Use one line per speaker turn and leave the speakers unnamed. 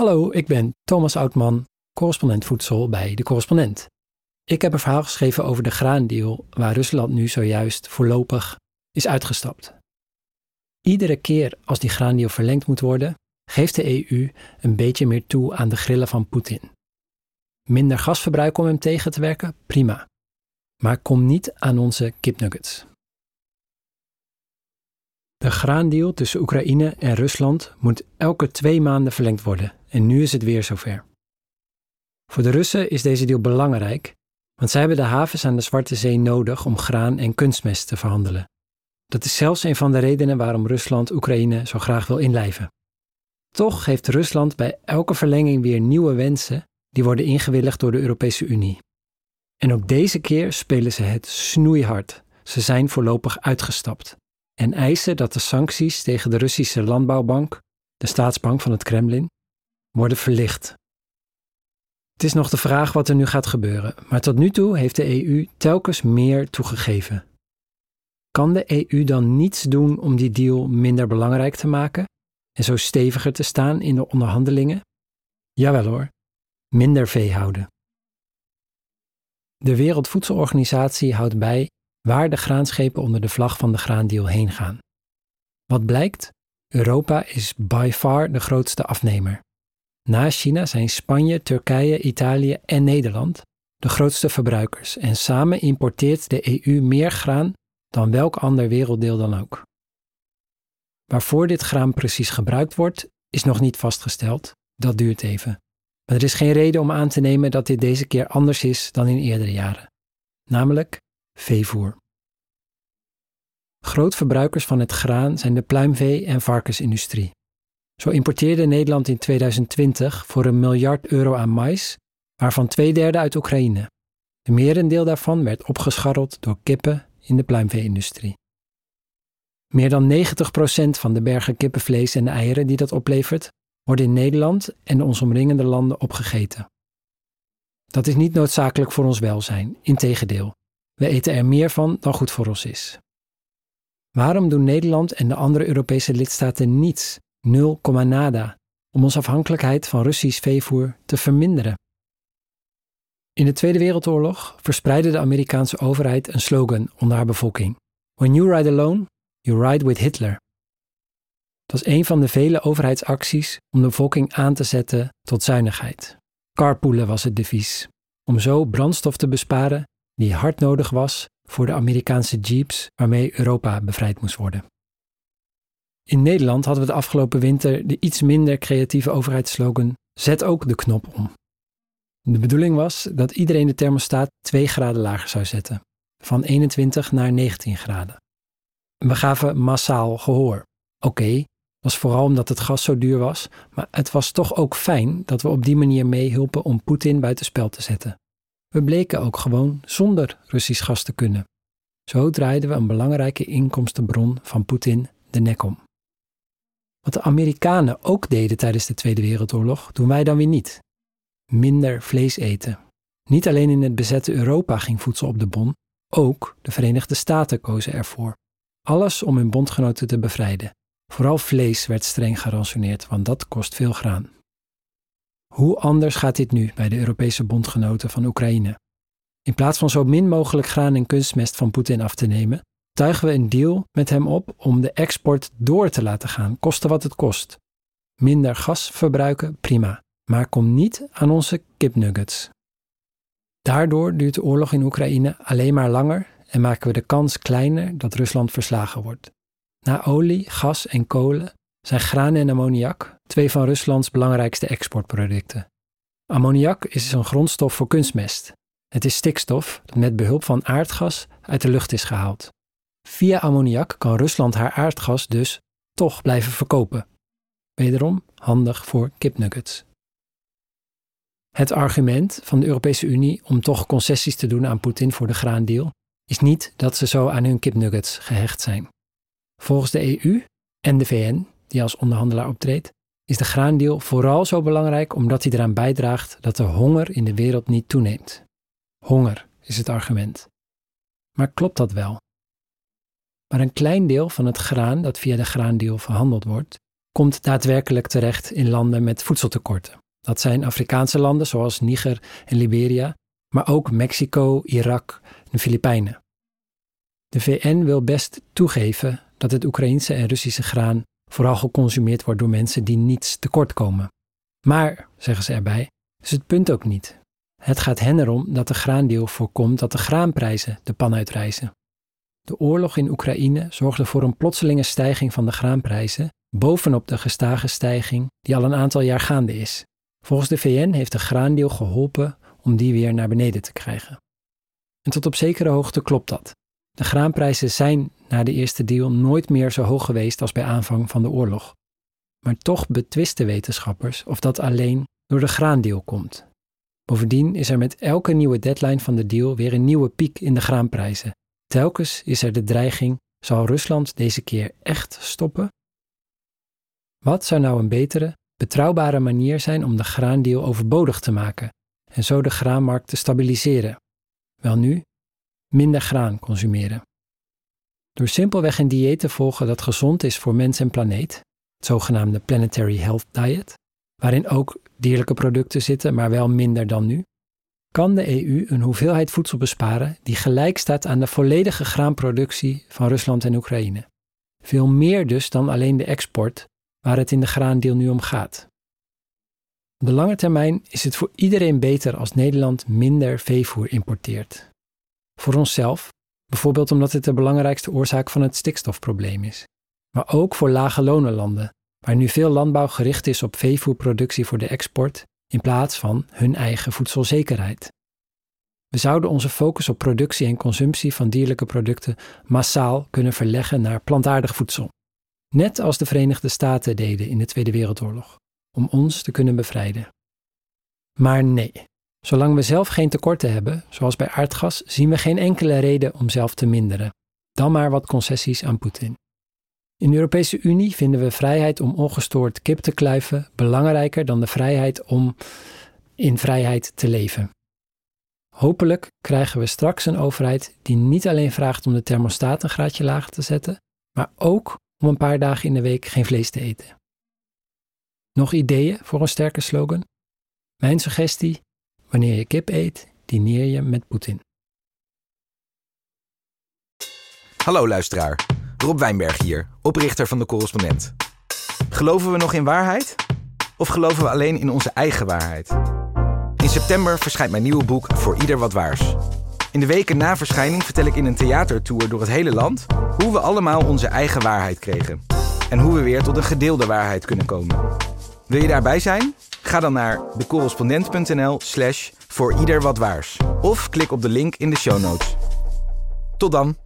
Hallo, ik ben Thomas Oudman, correspondent voedsel bij De Correspondent. Ik heb een verhaal geschreven over de graandeal waar Rusland nu zojuist voorlopig is uitgestapt. Iedere keer als die graandeal verlengd moet worden, geeft de EU een beetje meer toe aan de grillen van Poetin. Minder gasverbruik om hem tegen te werken? Prima. Maar kom niet aan onze kipnuggets. De graandeal tussen Oekraïne en Rusland moet elke twee maanden verlengd worden en nu is het weer zover. Voor de Russen is deze deal belangrijk, want zij hebben de havens aan de Zwarte Zee nodig om graan en kunstmest te verhandelen. Dat is zelfs een van de redenen waarom Rusland Oekraïne zo graag wil inlijven. Toch heeft Rusland bij elke verlenging weer nieuwe wensen die worden ingewilligd door de Europese Unie. En ook deze keer spelen ze het snoeihard. Ze zijn voorlopig uitgestapt en eisen dat de sancties tegen de Russische Landbouwbank, de staatsbank van het Kremlin, worden verlicht. Het is nog de vraag wat er nu gaat gebeuren, maar tot nu toe heeft de EU telkens meer toegegeven. Kan de EU dan niets doen om die deal minder belangrijk te maken en zo steviger te staan in de onderhandelingen? Jawel hoor, minder vee houden. De Wereldvoedselorganisatie houdt bij waar de graanschepen onder de vlag van de graandeal heen gaan. Wat blijkt? Europa is by far de grootste afnemer. Na China zijn Spanje, Turkije, Italië en Nederland de grootste verbruikers en samen importeert de EU meer graan dan welk ander werelddeel dan ook. Waarvoor dit graan precies gebruikt wordt, is nog niet vastgesteld. Dat duurt even. Maar er is geen reden om aan te nemen dat dit deze keer anders is dan in eerdere jaren. Namelijk veevoer. Grootverbruikers van het graan zijn de pluimvee- en varkensindustrie. Zo importeerde Nederland in 2020 voor een miljard euro aan mais, waarvan twee derde uit Oekraïne. De merendeel daarvan werd opgescharreld door kippen in de pluimvee-industrie. Meer dan 90% van de bergen kippenvlees en eieren die dat oplevert, worden in Nederland en ons omringende landen opgegeten. Dat is niet noodzakelijk voor ons welzijn, integendeel. We eten er meer van dan goed voor ons is. Waarom doen Nederland en de andere Europese lidstaten niets, nul nada, om onze afhankelijkheid van Russisch veevoer te verminderen? In de Tweede Wereldoorlog verspreidde de Amerikaanse overheid een slogan onder haar bevolking: When you ride alone, you ride with Hitler. Dat is een van de vele overheidsacties om de bevolking aan te zetten tot zuinigheid. Carpoolen was het devies, om zo brandstof te besparen die hard nodig was voor de Amerikaanse jeeps waarmee Europa bevrijd moest worden. In Nederland hadden we de afgelopen winter de iets minder creatieve overheidsslogan Zet ook de knop om. De bedoeling was dat iedereen de thermostaat 2 graden lager zou zetten, van 21 naar 19 graden. We gaven massaal gehoor. Oké, was vooral omdat het gas zo duur was, maar het was toch ook fijn dat we op die manier meehielpen om Poetin buitenspel te zetten. We bleken ook gewoon zonder Russisch gas te kunnen. Zo draaiden we een belangrijke inkomstenbron van Poetin de nek om. Wat de Amerikanen ook deden tijdens de Tweede Wereldoorlog, doen wij dan weer niet. Minder vlees eten. Niet alleen in het bezette Europa ging voedsel op de bon, ook de Verenigde Staten kozen ervoor. Alles om hun bondgenoten te bevrijden. Vooral vlees werd streng geransoneerd, want dat kost veel graan. Hoe anders gaat dit nu bij de Europese bondgenoten van Oekraïne? In plaats van zo min mogelijk graan en kunstmest van Poetin af te nemen, tuigen we een deal met hem op om de export door te laten gaan, koste wat het kost. Minder gas verbruiken, prima, maar kom niet aan onze kipnuggets. Daardoor duurt de oorlog in Oekraïne alleen maar langer en maken we de kans kleiner dat Rusland verslagen wordt. Na olie, gas en kolen zijn graan en ammoniak twee van Ruslands belangrijkste exportproducten. Ammoniak is een grondstof voor kunstmest. Het is stikstof dat met behulp van aardgas uit de lucht is gehaald. Via ammoniak kan Rusland haar aardgas dus toch blijven verkopen. Wederom handig voor kipnuggets. Het argument van de Europese Unie om toch concessies te doen aan Poetin voor de graandeal is niet dat ze zo aan hun kipnuggets gehecht zijn. Volgens de EU en de VN die als onderhandelaar optreedt, is de graandeal vooral zo belangrijk omdat hij eraan bijdraagt dat de honger in de wereld niet toeneemt. Honger is het argument. Maar klopt dat wel? Maar een klein deel van het graan dat via de graandeal verhandeld wordt, komt daadwerkelijk terecht in landen met voedseltekorten. Dat zijn Afrikaanse landen zoals Niger en Liberia, maar ook Mexico, Irak en de Filipijnen. De VN wil best toegeven dat het Oekraïense en Russische graan vooral geconsumeerd wordt door mensen die niets tekort komen. Maar, zeggen ze erbij, is het punt ook niet. Het gaat hen erom dat de graandeal voorkomt dat de graanprijzen de pan uitreizen. De oorlog in Oekraïne zorgde voor een plotselinge stijging van de graanprijzen, bovenop de gestage stijging die al een aantal jaar gaande is. Volgens de VN heeft de graandeel geholpen om die weer naar beneden te krijgen. En tot op zekere hoogte klopt dat. De graanprijzen zijn na de eerste deal nooit meer zo hoog geweest als bij aanvang van de oorlog. Maar toch betwisten wetenschappers of dat alleen door de graandeal komt. Bovendien is er met elke nieuwe deadline van de deal weer een nieuwe piek in de graanprijzen. Telkens is er de dreiging: zal Rusland deze keer echt stoppen? Wat zou nou een betere, betrouwbare manier zijn om de graandeal overbodig te maken en zo de graanmarkt te stabiliseren? Welnu, minder graan consumeren. Door simpelweg een dieet te volgen dat gezond is voor mens en planeet, het zogenaamde Planetary Health Diet, waarin ook dierlijke producten zitten, maar wel minder dan nu, kan de EU een hoeveelheid voedsel besparen die gelijk staat aan de volledige graanproductie van Rusland en Oekraïne. Veel meer dus dan alleen de export, waar het in de graandeel nu om gaat. Op de lange termijn is het voor iedereen beter als Nederland minder veevoer importeert. Voor onszelf, bijvoorbeeld omdat het de belangrijkste oorzaak van het stikstofprobleem is. Maar ook voor lage lonenlanden, waar nu veel landbouw gericht is op veevoerproductie voor de export in plaats van hun eigen voedselzekerheid. We zouden onze focus op productie en consumptie van dierlijke producten massaal kunnen verleggen naar plantaardig voedsel. Net als de Verenigde Staten deden in de Tweede Wereldoorlog, om ons te kunnen bevrijden. Maar nee, zolang we zelf geen tekorten hebben, zoals bij aardgas, zien we geen enkele reden om zelf te minderen. Dan maar wat concessies aan Poetin. In de Europese Unie vinden we vrijheid om ongestoord kip te kluiven belangrijker dan de vrijheid om in vrijheid te leven. Hopelijk krijgen we straks een overheid die niet alleen vraagt om de thermostaat een graadje lager te zetten, maar ook om een paar dagen in de week geen vlees te eten. Nog ideeën voor een sterke slogan? Mijn suggestie: wanneer je kip eet, dineer je met Poetin.
Hallo luisteraar. Rob Wijnberg hier, oprichter van de correspondent. Geloven we nog in waarheid? Of geloven we alleen in onze eigen waarheid? In september verschijnt mijn nieuwe boek Voor Ieder Wat Waars. In de weken na verschijning vertel ik in een theatertour door het hele land hoe we allemaal onze eigen waarheid kregen. En hoe we weer tot een gedeelde waarheid kunnen komen. Wil je daarbij zijn? Ga dan naar decorrespondent.nl slash voor ieder wat waars. Of klik op de link in de show notes. Tot dan!